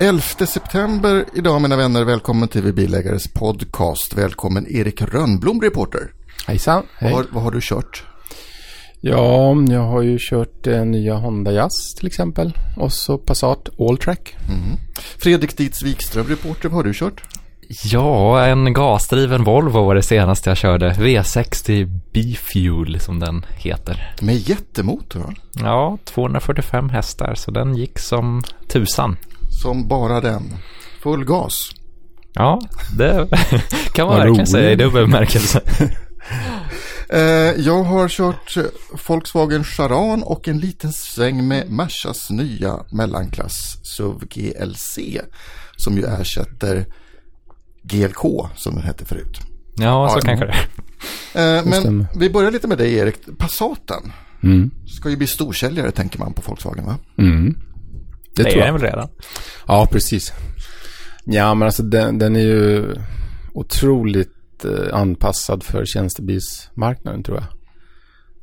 11 september idag mina vänner. Välkommen till Bilägares podcast. Välkommen Erik Rönnblom, reporter. Hejsan. Hej. Vad, har, vad har du kört? Ja, jag har ju kört eh, nya Honda Jazz till exempel. Och så Passat Alltrack. Mm. Fredrik Dietz Wikström, reporter. Vad har du kört? Ja, en gasdriven Volvo var det senaste jag körde. V60 B-Fuel som den heter. Med jättemotor va? Ja, 245 hästar så den gick som tusan. Som bara den. Full gas. Ja, det kan man verkligen säga i dubbel bemärkelse. Eh, jag har kört Volkswagen Charan och en liten sväng med Mercas nya mellanklass SUV GLC som ju ersätter GLK som den hette förut. Ja, så ja, kanske det är. Men vi börjar lite med dig Erik. Passaten mm. ska ju bli storsäljare tänker man på Volkswagen va? Mm. Det, det är den väl redan? Ja, precis. Ja, men alltså den, den är ju otroligt eh, anpassad för tjänstebilsmarknaden tror jag.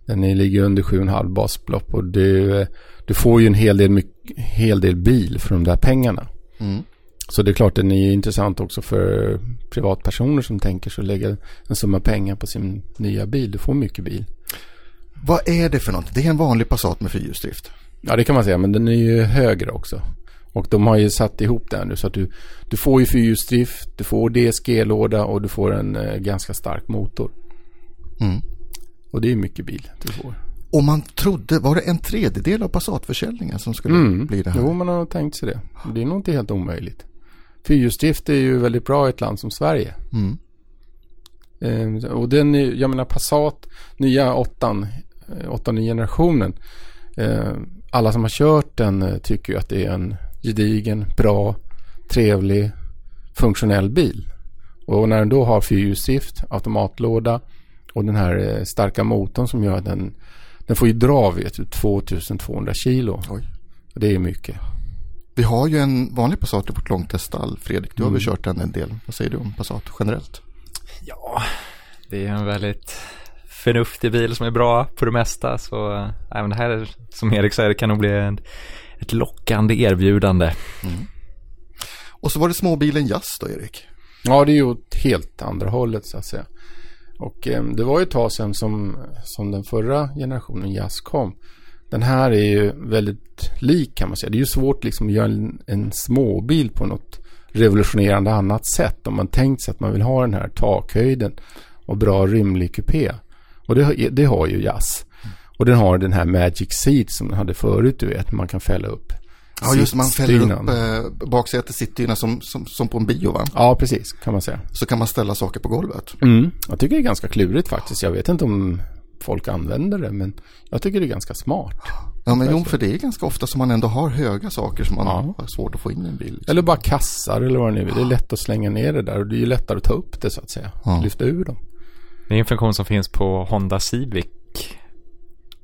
Den är, ligger under 7,5 basbelopp och du, du får ju en hel del, hel del bil för de där pengarna. Mm. Så det är klart den är intressant också för privatpersoner som tänker sig att lägga en summa pengar på sin nya bil. Du får mycket bil. Vad är det för något? Det är en vanlig Passat med fyrhjulsdrift. Ja, det kan man säga, men den är ju högre också. Och de har ju satt ihop den nu så att du, du får ju fyrhjulsdrift, du får DSG-låda och du får en eh, ganska stark motor. Mm. Och det är mycket bil du får. Och man trodde, var det en tredjedel av Passat-försäljningen som skulle mm. bli det här? Jo, man har tänkt sig det. Det är nog inte helt omöjligt. Fyrhjulsdrift är ju väldigt bra i ett land som Sverige. Mm. Eh, och den, jag menar Passat, nya åttan, eh, åttonde generationen. Eh, alla som har kört den eh, tycker ju att det är en gedigen, bra, trevlig, funktionell bil. Och när den då har fyrhjulsdrift, automatlåda och den här eh, starka motorn som gör att den, den får ju dra vet 2200 kilo. Oj. Det är mycket. Vi har ju en vanlig Passat i vårt långteststall. Fredrik, du har väl mm. kört den en del. Vad säger du om Passat generellt? Ja, det är en väldigt förnuftig bil som är bra på det mesta. Så äh, även det här, som Erik säger, kan nog bli en, ett lockande erbjudande. Mm. Och så var det småbilen Jazz då, Erik? Ja, det är ju åt helt andra hållet så att säga. Och eh, det var ju ett tag sedan som, som den förra generationen Jazz kom. Den här är ju väldigt lik kan man säga. Det är ju svårt liksom att göra en, en småbil på något revolutionerande annat sätt. Om man tänkt sig att man vill ha den här takhöjden och bra rymlig kupé. Och det, det har ju Jazz. Och den har den här Magic Seat som den hade förut, du vet. Man kan fälla upp. Ja, just man fäller upp eh, baksätet sittdyna som, som, som på en bio va? Ja, precis kan man säga. Så kan man ställa saker på golvet. Mm. Jag tycker det är ganska klurigt faktiskt. Jag vet inte om folk använder det, men jag tycker det är ganska smart. Ja, men jo, för det är ganska ofta som man ändå har höga saker som man ja. har svårt att få in i en bil. Liksom. Eller bara kassar eller vad det nu är. Det är lätt att slänga ner det där och det är lättare att ta upp det så att säga. Ja. Lyfta ur dem. Det är en funktion som finns på Honda Civic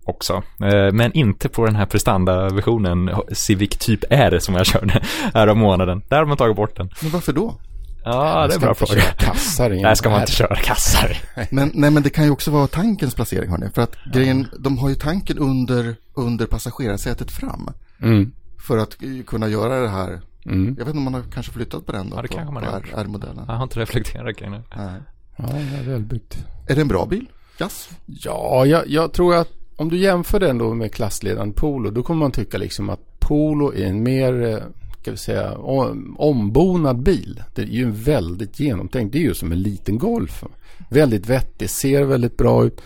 också. Eh, men inte på den här prestanda-versionen Civic Typ R som jag körde här om månaden. Där har man tagit bort den. Men varför då? Ja, det är en bra fråga. Kassar Nej, ska man inte köra kassar. Men, nej, men det kan ju också vara tankens placering, hörni. För att grejen, de har ju tanken under, under passagerarsätet fram. Mm. För att kunna göra det här. Mm. Jag vet inte om man har kanske flyttat på den då. Ja, det på, kanske man har R-modellen. Jag har inte reflekterat kring det. Nej. Ja, det är välbyggt. Är det en bra bil? Yes. Ja, jag, jag tror att om du jämför den då med klassledaren Polo, då kommer man tycka liksom att Polo är en mer, eh, ska vi säga, ombonad bil. Det är ju väldigt genomtänkt. Det är ju som en liten Golf. Väldigt vettig, ser väldigt bra ut.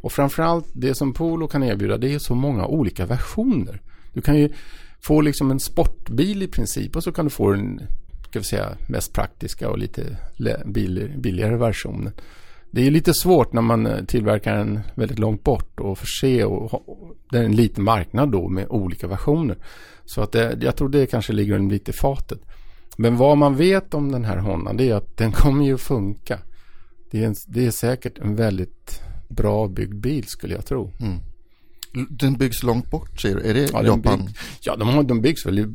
Och framförallt det som Polo kan erbjuda, det är så många olika versioner. Du kan ju få liksom en sportbil i princip och så kan du få den, ska vi säga, mest praktiska och lite billigare versionen. Det är lite svårt när man eh, tillverkar en väldigt långt bort och förse och det är en liten marknad då med olika versioner. Så att det, jag tror det kanske ligger en i fatet. Men vad man vet om den här Honda det är att den kommer ju funka. Det är, en, det är säkert en väldigt bra byggd bil skulle jag tro. Mm. Den byggs långt bort säger du? Är det ja, Japan? Bygg, ja, de, har, de byggs väl i,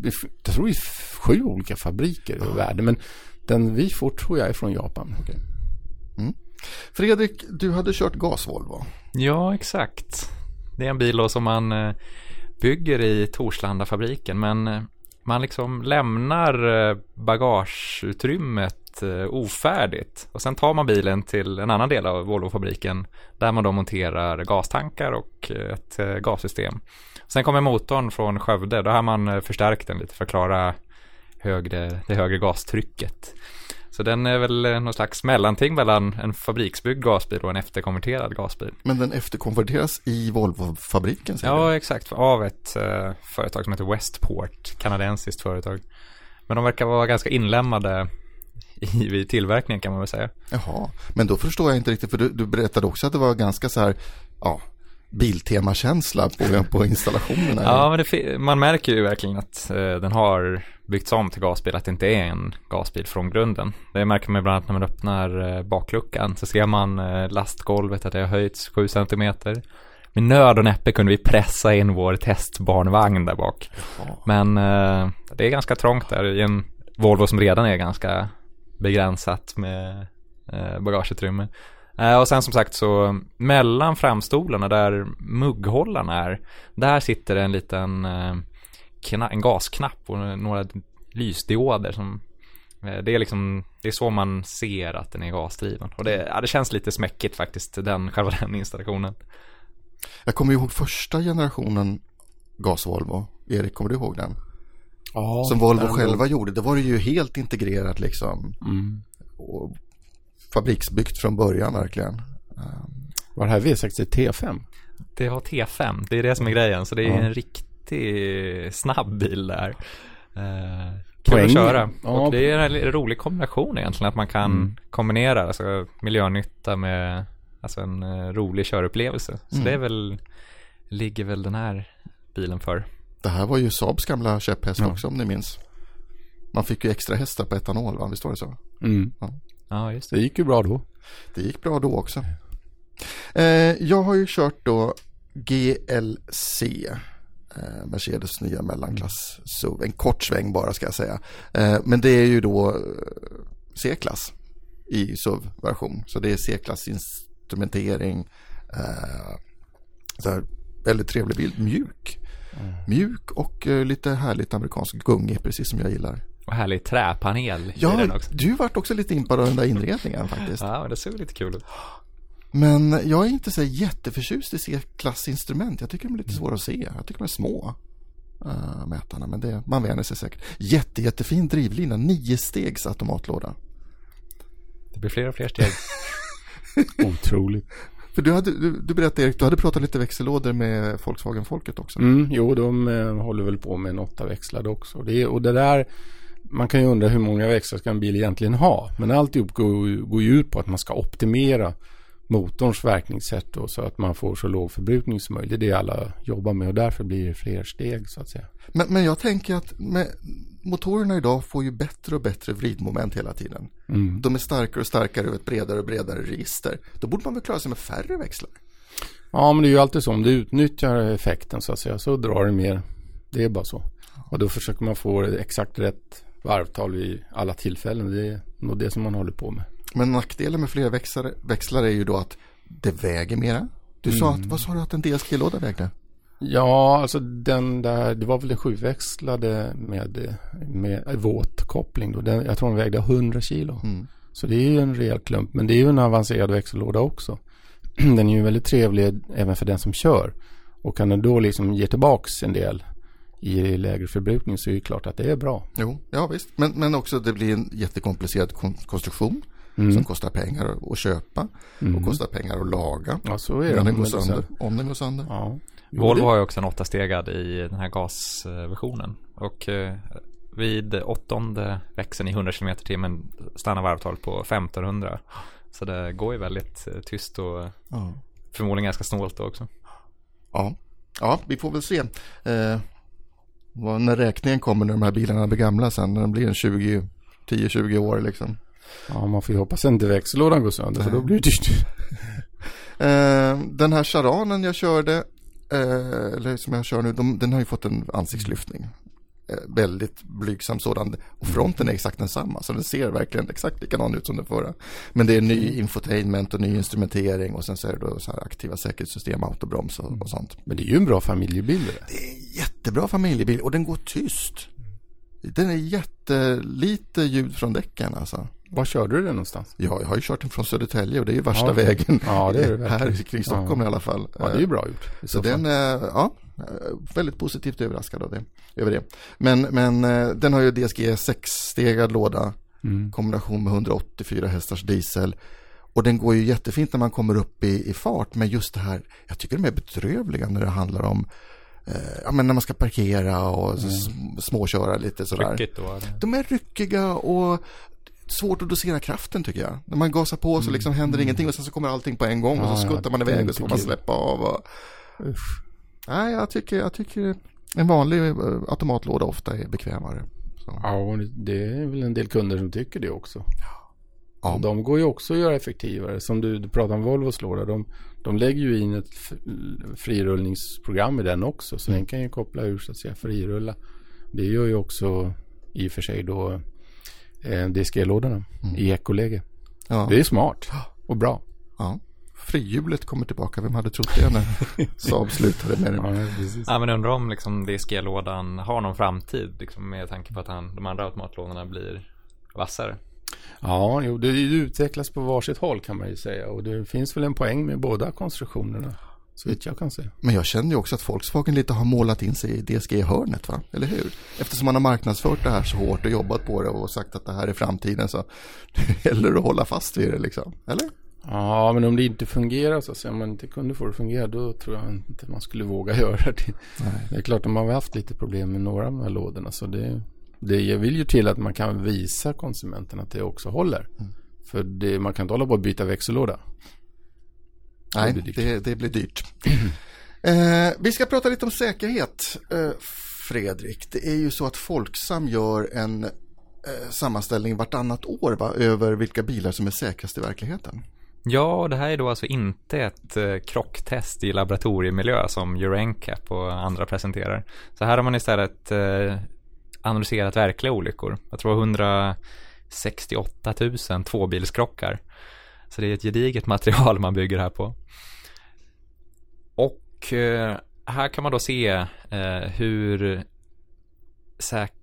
jag tror i sju olika fabriker i världen. Men den vi får tror jag är från Japan. Okay. Mm. Fredrik, du hade kört gasvolvo. Ja, exakt. Det är en bil som man eh, bygger i Torslandafabriken, men eh, man liksom lämnar eh, bagageutrymmet eh, ofärdigt och sen tar man bilen till en annan del av Volvofabriken där man då monterar gastankar och eh, ett gassystem. Sen kommer motorn från Skövde, då har man förstärkt den lite för att klara högre, det högre gastrycket. Så den är väl eh, någon slags mellanting mellan en fabriksbyggd gasbil och en efterkonverterad gasbil. Men den efterkonverteras i Volvo-fabriken säger du? Ja, exakt. Av ett eh, företag som heter Westport, kanadensiskt företag. Men de verkar vara ganska inlämnade i tillverkningen kan man väl säga. Jaha, men då förstår jag inte riktigt för du, du berättade också att det var ganska så här, ja, Biltema-känsla på, på installationerna. Ja, men det, man märker ju verkligen att eh, den har byggts om till gasbil, att det inte är en gasbil från grunden. Det märker man bland annat när man öppnar eh, bakluckan, så ser man eh, lastgolvet att det har höjts 7 centimeter. Med nöd och näppe kunde vi pressa in vår testbarnvagn där bak. Men eh, det är ganska trångt där i en Volvo som redan är ganska begränsat med eh, bagageutrymme. Eh, och sen som sagt så mellan framstolarna där mugghållarna är, där sitter en liten en gasknapp och några lysdioder som eh, det är liksom, det är så man ser att den är gasdriven. Och det, ja, det känns lite smäckigt faktiskt, den, själva den installationen. Jag kommer ihåg första generationen gas-Volvo. Erik, kommer du ihåg den? Ja, Som Volvo den- själva gjorde. Det var det ju helt integrerat liksom. Mm. Och fabriksbyggt från början verkligen. Var det här V60 T5? Det har T5, det är det som är grejen. Så det är Ja. en riktig snabb bil där. Eh, kul Poäng. att köra. Ja. Och det är en rolig kombination egentligen. Att man kan Mm. kombinera alltså, miljönytta med alltså, en eh, rolig körupplevelse. Så Mm. det är väl, ligger väl den här bilen för. Det här var ju Saabs gamla käpphäst Ja. också om ni minns. Man fick ju extra hästar på etanol, va? visst var det så? Mm. Ja, just det. Det gick ju bra då. Det gick bra då också. Eh, jag har ju kört då GLC. Eh, Mercedes nya mellanklass SUV. En kort sväng bara ska jag säga. Eh, men det är ju då eh, C-klass i SUV-version. Så det är C-klass instrumentering. Så här, väldigt trevlig bil. Mjuk. Mjuk och lite härligt amerikansk gungi, precis som jag gillar. Och härlig träpanel Ja, du vart också lite in på den där inredningen faktiskt. Ja, men det ser väl lite kul ut. Men jag är inte så jätteförtjust i C-klassinstrument. Jag tycker de är lite svåra att se. Jag tycker de är små. Uh, mätarna, men det, man vänjer sig säkert. Jätte, jättefin drivlina, nio stegs automatlåda. Det blir fler och fler steg. Otroligt. För du, hade, du, du berättade Erik, du hade pratat lite växellådor med Volkswagen-folket också. Mm, jo, de eh, håller väl på med en åtta växlade också. Det och det där, man kan ju undra hur många växlar ska en bil egentligen ha. Men alltihop går, går ju ut på att man ska optimera motorns verkningssätt då, så att man får så låg förbrukning som möjligt. Det är det alla jobbar med och därför blir det fler steg så att säga. Men, men jag tänker att med, motorerna idag får ju bättre och bättre vridmoment hela tiden. Mm. De är starkare och starkare över ett bredare och bredare register. Då borde man väl klara sig med färre växlar. Ja, men det är ju alltid så. Om du utnyttjar effekten så att säga så drar det mer. Det är bara så. Och då försöker man få exakt rätt varvtal vid alla tillfällen. Det är nog det som man håller på med. Men nackdelen med fler växlar, växlar är ju då att det väger mera. Du sa att, vad sa du att en DSG-låda vägde? Ja, alltså den där, det var väl den sjuväxlade med, med våt koppling då. Den, jag tror den vägde 100 kilo. Mm. Så det är ju en rejäl klump. Men det är ju en avancerad växellåda också. Den är ju väldigt trevlig även för den som kör. Och kan den då liksom ge tillbaks en del i lägre förbrukning så är det klart att det är bra. Jo, ja visst. Men, men också det blir en jättekomplicerad kon- konstruktion Mm. som kostar pengar att- köpa och kostar pengar att laga. Ja, så är det. Om den går sönder. Om den går sönder. Ja. Volvo har ju också en åttastegad i den här gasversionen. Och eh, vid åttonde växeln i 100 km timmen stannar varvtalet på 1500. Så det går ju väldigt eh, tyst och Ja. förmodligen ganska snålt då också. Ja. ja, vi får väl se. Eh, när räkningen kommer när de här bilarna blir gamla sen. När de blir en 20, 10-20 år liksom. Ja, man får ju hoppas inte växellådan går sönder för då blir det dyrt. Eh, den här charanen jag körde, eh, eller som jag kör nu, de, den har ju fått en ansiktslyftning. Eh, väldigt blygsam sådan. Och fronten är exakt densamma, så den ser verkligen exakt likadan ut som den förra. Men det är ny infotainment och ny instrumentering och sen så är det då så här aktiva säkerhetssystem, autobroms och, och sånt. Men det är ju en bra familjebil det. Det är en jättebra familjebil och den går tyst. Den är jättelite ljud från däcken alltså. Var körde du den någonstans? Ja, jag har ju kört den från Södertälje och det är ju värsta Ja, vägen. Ja, det är det Här kring Stockholm Ja. i alla fall. Ja, det är ju bra gjort. Så så den, eh, ja, eh, väldigt positivt överraskad av det, över det. Men, men eh, den har ju DSG 6-stegad låda, Mm. kombination med 184 hästars diesel. Och den går ju jättefint när man kommer upp i, i fart, men just det här, jag tycker de är bedrövliga när det handlar om, ja men när man ska parkera och s- småköra lite sådär. Då. De är ryckiga och svårt att dosera kraften tycker jag. När man gasar på så liksom händer ingenting och sen så kommer allting på en gång och Ja, så skuttar man iväg och så får man släppa av. Och... Usch. Nej, jag tycker, jag tycker en vanlig eh, automatlåda ofta är bekvämare. Så. Ja, det- är väl en del kunder som tycker det också. Ja. De går ju också att göra effektivare. Som du, du pratar om Volvos låda. De, de lägger ju in ett frirullningsprogram i den också. Så den kan ju koppla ur så att säga frirulla. Det gör ju också i och för sig då eh, DSG-lådorna i ekoläge. Ja. Det är smart och bra. ja. Frihjulet kommer tillbaka, vem hade trott det när Saab slutade med det? Ja. Ja men undrar om liksom DSG-lådan har någon framtid liksom, med tanke på att han, de andra automatlådorna blir vassare. Ja, jo, det utvecklas på varsitt håll kan man ju säga. Och det finns väl en poäng med båda konstruktionerna. Så vitt jag kan se. Men jag känner ju också att Volkswagen lite har målat in sig i DSG-hörnet, va? Eller hur? Eftersom man har marknadsfört det här så hårt och jobbat på det och sagt att det här är framtiden så det gäller att hålla fast vid det liksom. Eller? Ja, men om det inte fungerar så att om man inte kunde få det att fungera, då tror jag inte man skulle våga göra det. Det är klart, de har haft lite problem med några av de här lådorna, så det, det vill ju till att man kan visa konsumenten att det också håller. För det, man kan inte hålla på att byta växellåda. Nej, blir dyrt. det, det blir dyrt. eh, vi ska prata lite om säkerhet, eh, Fredrik. Det är ju så att Folksam gör en eh, sammanställning vartannat år va, över vilka bilar som är säkrast i verkligheten. Ja, det här är då alltså inte ett eh, krocktest i laboratoriemiljö som Euro och andra presenterar. Så här har man istället eh, analyserat verkliga olyckor. Jag tror 168 000 tvåbilskrockar. Så det är ett gediget material man bygger här på. Och eh, här kan man då se eh, hur,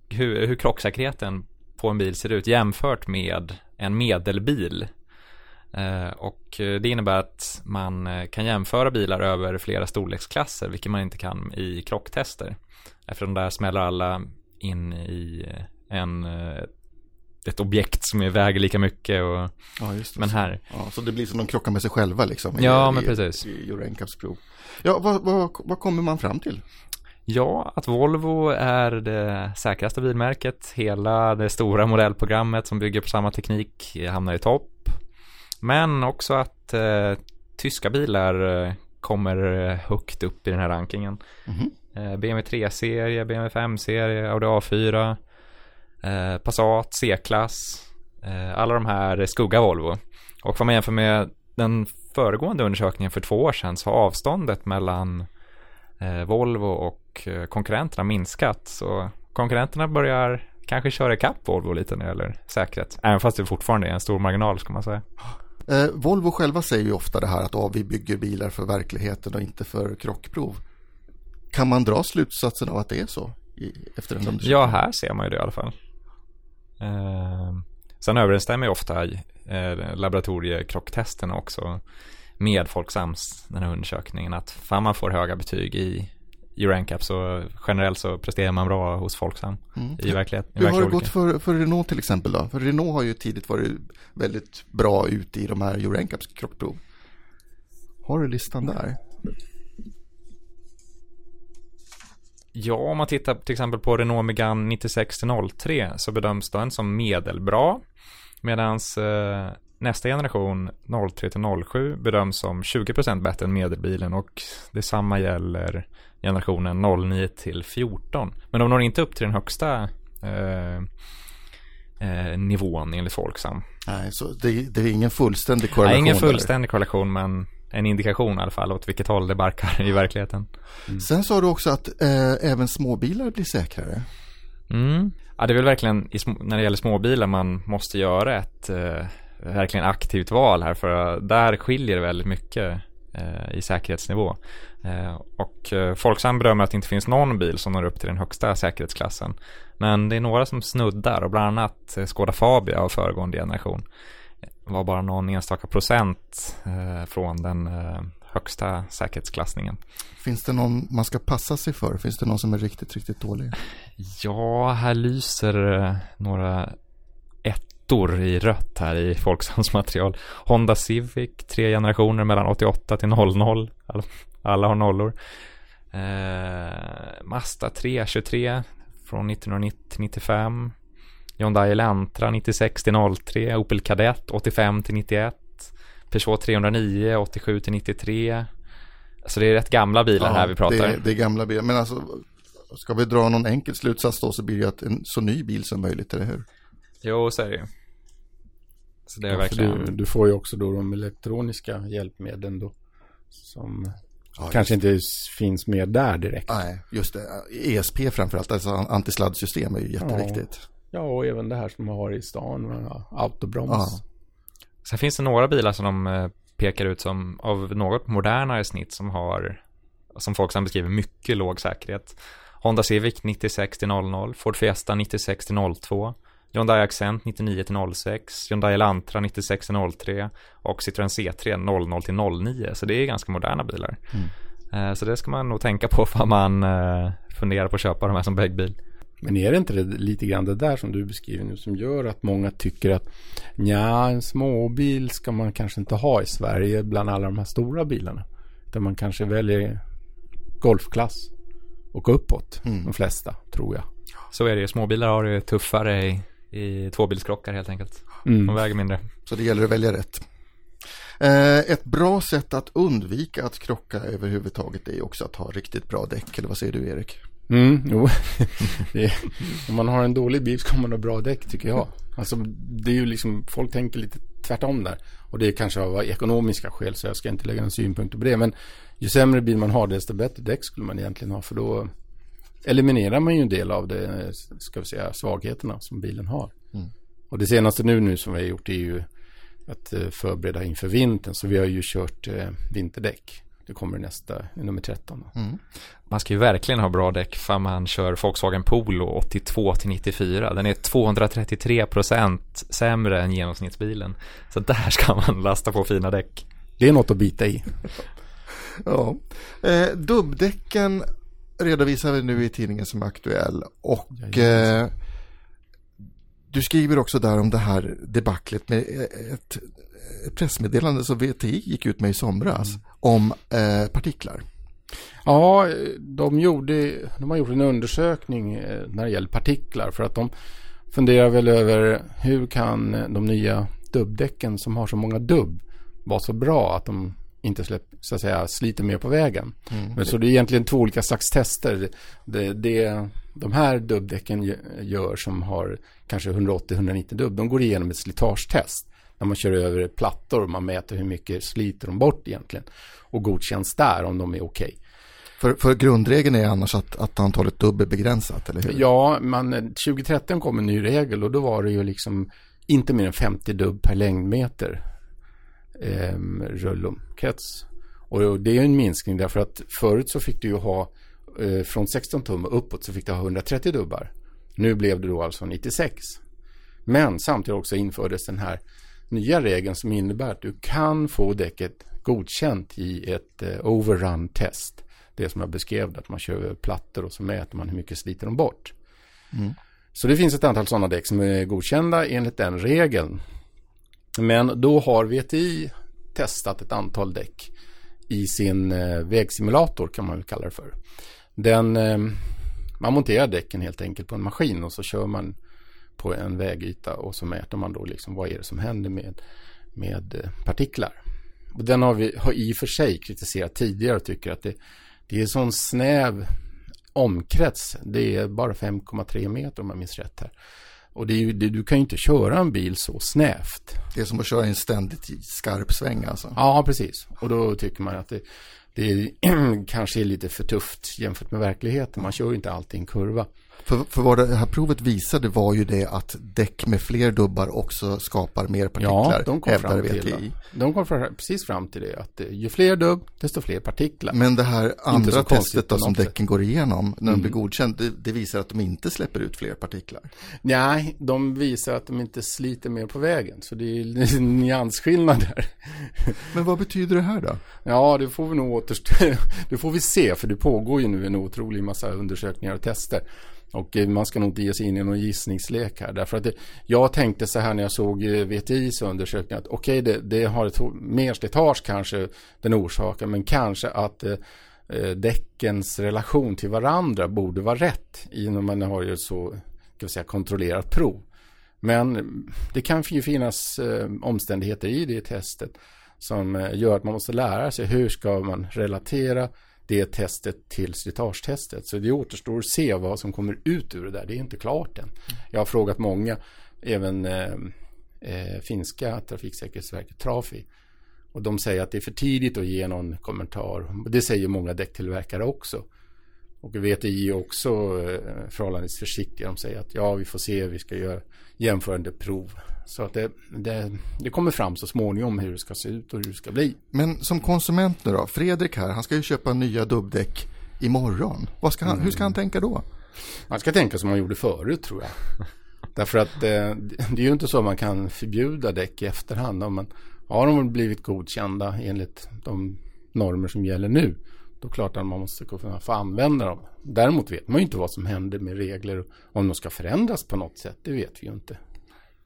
hur, hur krocksäkerheten på en bil ser ut jämfört med en medelbil. Eh, och eh, det innebär att man eh, kan jämföra bilar över flera storleksklasser, vilket man inte kan i krocktester. Eftersom där smäller alla in i en, eh, ett objekt som är- väger lika mycket. Och, Ja, just det. men här, Ja, så det blir som de krockar med sig själva liksom. i- Ja, men i, precis. I prov. Ja, vad, vad, vad kommer man fram till? Ja, att Volvo är det säkraste bilmärket. Hela det stora modellprogrammet som bygger på samma teknik hamnar i topp. Men också att eh, tyska bilar eh, kommer eh, högt upp i den här rankingen. Mhm. Eh, BMW 3-serie, BMW 5-serie, Audi A4, eh, Passat, C-klass. Eh, alla de här skuggar Volvo. Och vad man jämför med den föregående undersökningen för två år sedan så har avståndet mellan eh, Volvo och konkurrenterna minskat. Så konkurrenterna börjar kanske köra ikapp Volvo lite när det gäller säkerhet. Även fast det fortfarande är en stor marginal ska man säga. Eh, Volvo själva säger ju ofta det här att oh, vi bygger bilar för verkligheten och inte för krockprov. Kan man dra slutsatsen av att det är så? I, efter en undersökning? Ja, här ser man ju det i alla fall. Eh, sen överensstämmer ju ofta eh, laboratoriekrocktesterna också med Folksams, den här undersökningen, att fan man får höga betyg i Euro NCAP så generellt så presterar man bra hos Folksam Mm. i verklighet. I Hur har det gått för, för Renault till exempel då? För Renault har ju tidigt varit väldigt bra ute i de här NCAPs krockprov. Har du listan där? Ja, om man tittar till exempel på Renault Megane 96-03 så bedöms den som medelbra. Medan eh, nästa generation 03-07 bedöms som 20% bättre än medelbilen och detsamma gäller generationen 09-14. Men de når inte upp till den högsta eh, eh, nivån enligt Folksam. Nej, så det, det är ingen fullständig korrelation. Nej, ingen fullständig korrelation men en indikation i alla fall åt vilket håll det barkar i verkligheten. Sen sa du också att eh, även småbilar blir säkrare. Mm. Ja, det är väl verkligen när det gäller småbilar man måste göra ett eh, verkligen aktivt val här för där skiljer det väldigt mycket eh, i säkerhetsnivå. Eh, och eh, Folksam bedömer att det inte finns någon bil som når upp till den högsta säkerhetsklassen. Men det är några som snuddar och bland annat eh, Skoda Fabia av föregående generation var bara någon enstaka procent eh, från den eh, högsta säkerhetsklassningen. Finns det någon man ska passa sig för? Finns det någon som är riktigt, riktigt dålig? Ja, här lyser eh, några ettor i rött här i Folksams material. Honda Civic, tre generationer mellan 88 till 00. Alla, har nollor. Eh, Mazda 323 från 1990 95. Hyundai Elantra 96 till 03. Opel Kadett 85 till 91. Peugeot 309 87 till 93. Alltså det är rätt gamla bilar Ja, här vi pratar. Det, det är gamla bilar. Men alltså, ska vi dra någon enkel slutsats då så blir det att en så ny bil som möjligt, eller hur? Jo, så är det ju. Så det är Ja, verkligen... du, du får ju också då de elektroniska hjälpmedlen då. Som Ja, kanske inte finns med där direkt. Nej, just det. ESP framförallt, alltså antisladdsystem är ju jätteviktigt. Ja, och även det här som man har i stan autobroms. Ja. Sen finns det några bilar som de eh, pekar ut som av något modernare snitt som har, som folk som beskriver mycket låg säkerhet. Honda Civic 96 till 00, Ford Fiesta 96 till 02, Hyundai Accent 99 till 06, Hyundai Elantra 96 till 03 och Citroën C3 00 till 09. Så det är ganska moderna bilar. Eh, Så det ska man nog tänka på för man eh, funderar på att köpa de här som bäggbil. Men är det inte det, lite grann det där som du beskriver nu som gör att många tycker att ja, en småbil ska man kanske inte ha i Sverige bland alla de här stora bilarna. Utan man kanske väljer golfklass och uppåt, Mm. de flesta, tror jag. Så är det ju. Småbilar har det tuffare i, i tvåbilskrockar helt enkelt. Mm. De väger mindre. Så det gäller att välja rätt. Eh, ett bra sätt att undvika att krocka överhuvudtaget är också att ha riktigt bra däck. Eller vad säger du Erik? Mm, jo. är, om man har en dålig bil ska man ha bra däck tycker jag. Alltså det är ju liksom, folk tänker lite tvärtom där. Och det är kanske av ekonomiska skäl så jag ska inte lägga någon synpunkt på det. Men ju sämre bil man har desto bättre däck skulle man egentligen ha. För då eliminerar man ju en del av det, ska vi säga, svagheterna som bilen har. Mm. Och det senaste nu, nu som vi har gjort är ju att eh, förbereda inför vintern. Så vi har ju kört eh, vinterdäck. Det kommer nästa, nummer 13. då. Mm. Man ska ju verkligen ha bra däck för man kör Volkswagen Polo 82 till 94. Den är 233 procent sämre än genomsnittsbilen. Så där ska man lasta på fina däck. Det är något att bita i. Ja. Eh, dubbdäcken redovisar vi nu i tidningen som är aktuell. Och eh, du skriver också där om det här debaclet med ett pressmeddelande som VTI gick ut med i somras om eh, partiklar. Ja, de, gjorde, de har gjort en undersökning eh, när det gäller partiklar för att de funderar väl över hur kan de nya dubbdäcken som har så många dubb vara så bra att de inte släpp, så att säga, sliter mer på vägen. Men så det är egentligen två olika slags tester. Det, det, de här dubbdäcken gö- gör som har kanske 180-190 dubb, de går igenom ett slitagetest. När man kör över plattor och man mäter hur mycket sliter de bort egentligen. Och godkänns där om de är okej. För, för grundregeln är annars att, att antalet dubb är begränsat, eller hur? Ja, men 2013 kom en ny regel och då var det ju liksom inte mer än 50 dubb per längdmeter eh, rullumkrets. Och det är en minskning därför att förut så fick du ju ha eh, från 16 tum och uppåt så fick du ha 130 dubbar. Nu blev det då alltså 96. Men samtidigt också infördes den här nya regeln som innebär att du kan få däcket godkänt i ett eh, overrun test. Det som jag beskrev, att man kör över plattor och så mäter man hur mycket sliter de bort. Mm. Så det finns ett antal sådana däck som är godkända enligt den regeln. Men då har VTI testat ett antal däck i sin eh, vägsimulator kan man väl kalla det för. Den, eh, man monterar däcken helt enkelt på en maskin och så kör man på en vägyta och så mäter man då liksom vad är det som händer med, med eh, partiklar. Och den har vi har i och för sig kritiserat tidigare och tycker att det, det är sån snäv omkrets. Det är bara 5,3 meter om jag minns rätt här. Och det ju, det, du kan ju inte köra en bil så snävt. Det är som att köra en ständigt skarp sväng alltså. Ja, precis. Och då tycker man att det, det är, kanske är lite för tufft jämfört med verkligheten. Man kör ju inte alltid i en kurva. För, för vad det här provet visade var ju det att däck med fler dubbar också skapar mer partiklar. Ja, de kom, fram till, de kom fram, precis fram till det. Att ju fler dubb, desto fler partiklar. Men det här andra testet då, som däcken går igenom när mm. de blir godkänd, det, det, visar att de inte släpper ut fler partiklar. Nej, de visar att de inte sliter mer på vägen. Så det är en nyansskillnad där. Men vad betyder det här då? Ja, det får vi nog återstå. Det får vi se, för det pågår ju nu en otrolig massa undersökningar och tester. Och eh, man ska nog inte ge sig in i någon gissningslek här. Därför att det, jag tänkte så här när jag såg eh, VTIs undersökning att okej, okay, det, det, har ett mer slitage kanske den orsaken. men kanske att eh, eh, däckens relation till varandra borde vara rätt i när man har ju så ska vi säga, kontrollerat prov. Men det kan ju finnas eh, omständigheter i det testet som eh, gör att man måste lära sig hur ska man relatera det testet till slitagetestet. Så det återstår att se vad som kommer ut ur det där. Det är inte klart än. Jag har frågat många, även eh, eh, finska trafiksäkerhetsverket Trafi. Och de säger att det är för tidigt att ge någon kommentar. Det säger många däcktillverkare också. Och VTI är också eh, förhållandevis försiktiga. De säger att ja, vi får se, vi ska göra jämförande prov. Så att det, det, det, kommer fram så småningom hur det ska se ut och hur det ska bli. Men som konsument nu då, Fredrik här, han ska ju köpa nya dubbdäck imorgon. Vad ska han, mm. Hur ska han tänka då? Han ska tänka som han gjorde förut tror jag. Därför att eh, det är ju inte så att man kan förbjuda däck i efterhand. Om man, har de blivit godkända enligt de normer som gäller nu då är det klart att man måste kunna få använda dem. Däremot vet man ju inte vad som händer med regler. Om de ska förändras på något sätt, det vet vi ju inte.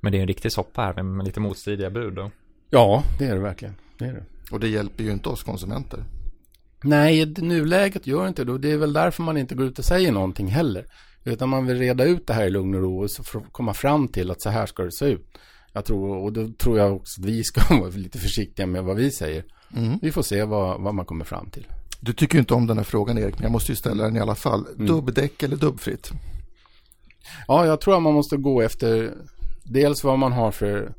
Men det är en riktig soppa här med lite motstridiga bud då. Ja, det är det verkligen. Det är det. Och det hjälper ju inte oss konsumenter. Nej, i nuläget gör det inte det. Det är väl därför man inte går ut och säger någonting heller. Utan man vill reda ut det här i lugn och ro och så komma fram till att så här ska det se ut. Jag tror, och då tror jag också att vi ska vara lite försiktiga med vad vi säger. Mm. Vi får se vad, vad man kommer fram till. Du tycker inte om den här frågan Erik, men jag måste ju ställa den i alla fall. Mm. Dubbdäck eller dubbfritt? Ja, jag tror att man måste gå efter dels vad man har för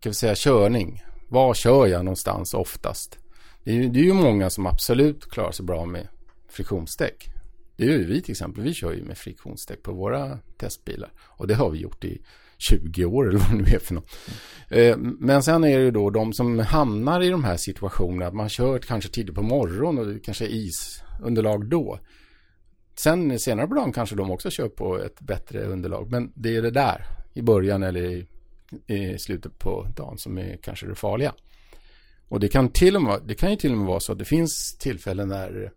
kan vi säga, körning. Var kör jag någonstans oftast? Det är, det är ju många som absolut klarar sig bra med friktionsdäck. Det gör ju vi till exempel. Vi kör ju med friktionsdäck på våra testbilar. Och det har vi gjort i 20 år eller vad det nu är för något. Mm. Men sen är det ju då de som hamnar i de här situationerna. Att man kör kanske tidigt på morgonen och det kanske är isunderlag då. Sen senare på dagen kanske de också kör på ett bättre underlag. Men det är det där i början eller i, i slutet på dagen som är kanske det farliga. Och det kan, till och med, det kan ju till och med vara så att det finns tillfällen när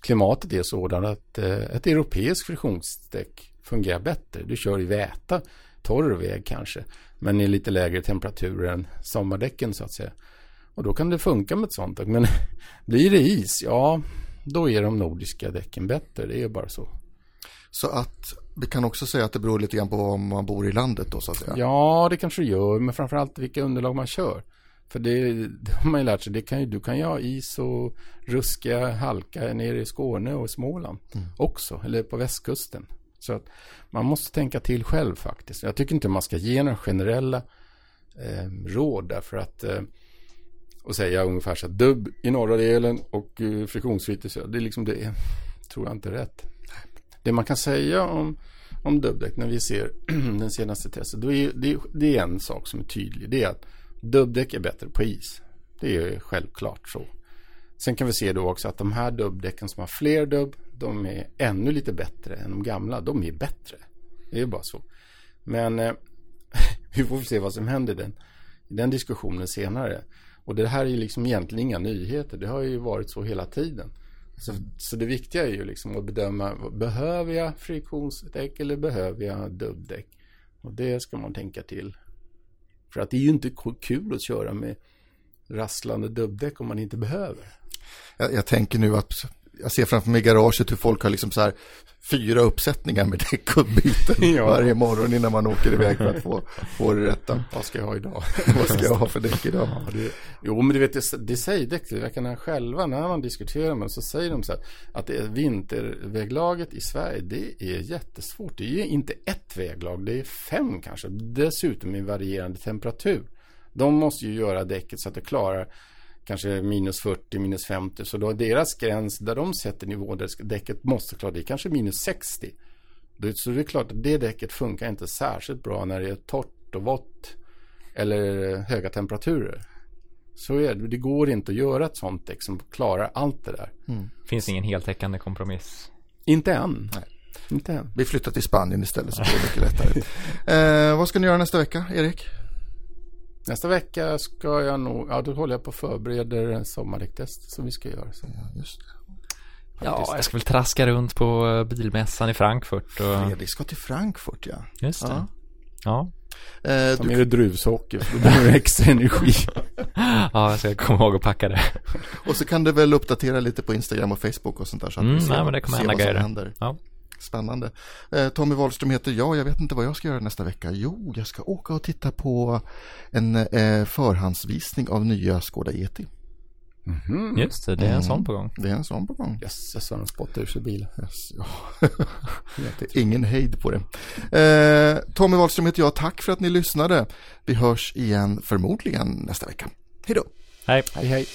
klimatet är sådant att eh, ett europeiskt friktionsdäck fungerar bättre. Du kör i väta, torr väg kanske, men i lite lägre temperaturer än sommardäcken så att säga. Och då kan det funka med ett sånt. Men blir det is, ja, då är de nordiska däcken bättre. Det är bara så. Så att vi kan också säga att det beror lite grann på var man bor i landet då så att säga. Ja, det kanske det gör, men framförallt vilka underlag man kör. För det, det har man ju lärt sig, det kan ju, du kan ju ha is och ruska halka nere i Skåne och Småland mm. också, eller på västkusten. Så att man måste tänka till själv faktiskt. Jag tycker inte man ska ge några generella eh, råd därför att eh, och säga ungefär så att dubb i norra delen och eh, friktionsfritt i söder, det är liksom det tror jag inte är rätt. Det man kan säga om, om dubbdäck när vi ser den senaste testet, då är det, det är en sak som är tydlig. Det är att dubbdäck är bättre på is. Det är självklart så. Sen kan vi se då också att de här dubbdäcken som har fler dubb, de är ännu lite bättre än de gamla. De är bättre. Det är bara så. Men eh, vi får se vad som händer den, i den diskussionen senare. Och det här är ju liksom egentligen inga nyheter. Det har ju varit så hela tiden. Så, så det viktiga är ju liksom att bedöma, behöver jag friktionsdäck eller behöver jag dubbdäck? Och det ska man tänka till. För att det är ju inte kul att köra med rasslande dubbdäck om man inte behöver. Jag, jag tänker nu att jag ser framför mig garaget hur folk har liksom så här fyra uppsättningar med däck och byten ja. varje morgon innan man åker iväg för att få, få det rätta. Vad ska jag ha idag? Vad ska jag ha för däck idag? Ja, det, jo, men du vet, det, det säger däcktillverkarna själva när man diskuterar med dem så säger de så här att det är vinterväglaget i Sverige, det är jättesvårt. Det är inte ett väglag, det är fem kanske. Dessutom i varierande temperatur. De måste ju göra däcket så att det klarar kanske minus 40, minus 50. Så då deras gräns där de sätter nivå där däcket måste klara det är kanske minus 60. Det- Så det är klart att det däcket funkar inte särskilt bra när det är torrt och vått eller höga temperaturer. Så är det. Det går inte att göra ett sånt däck som klarar allt det där. Finns ingen heltäckande kompromiss. Inte än. Inte än. Vi flyttar till Spanien istället så blir det mycket lättare. Eh, vad ska ni göra nästa vecka, Erik? Nästa vecka ska jag nog, ja då håller jag på och förbereder en sommardäcktest som vi ska göra. Så. Ja, just det. Ja, jag ska väl traska runt på eh, bilmässan i Frankfurt och... Fredrik ska till Frankfurt, ja. Just det. Ja. Ja. Eh, Ta du, med dig druvsocker för då blir det extra energi. ja, jag ska komma ihåg att packa det. och så kan du väl uppdatera lite på Instagram och Facebook och sånt där så att Mm, vi ser, nej, men det kommer hända vad som grejer. händer. Ja. Spännande. Eh, Tommy Wahlström heter jag. Jag vet inte vad jag ska göra nästa vecka. Jo, jag ska åka och titta på en eh, förhandsvisning av nya Skoda Yeti. Mhm. Just det, det är en sån på gång. Det är en sån på gång. Jösses vad de spottar ur sig bilen. Yes, ja. ingen hejd på det. Eh, Tommy Wahlström heter jag. Tack för att ni lyssnade. Vi hörs igen förmodligen nästa vecka. Hej då. Hej. Hej hej.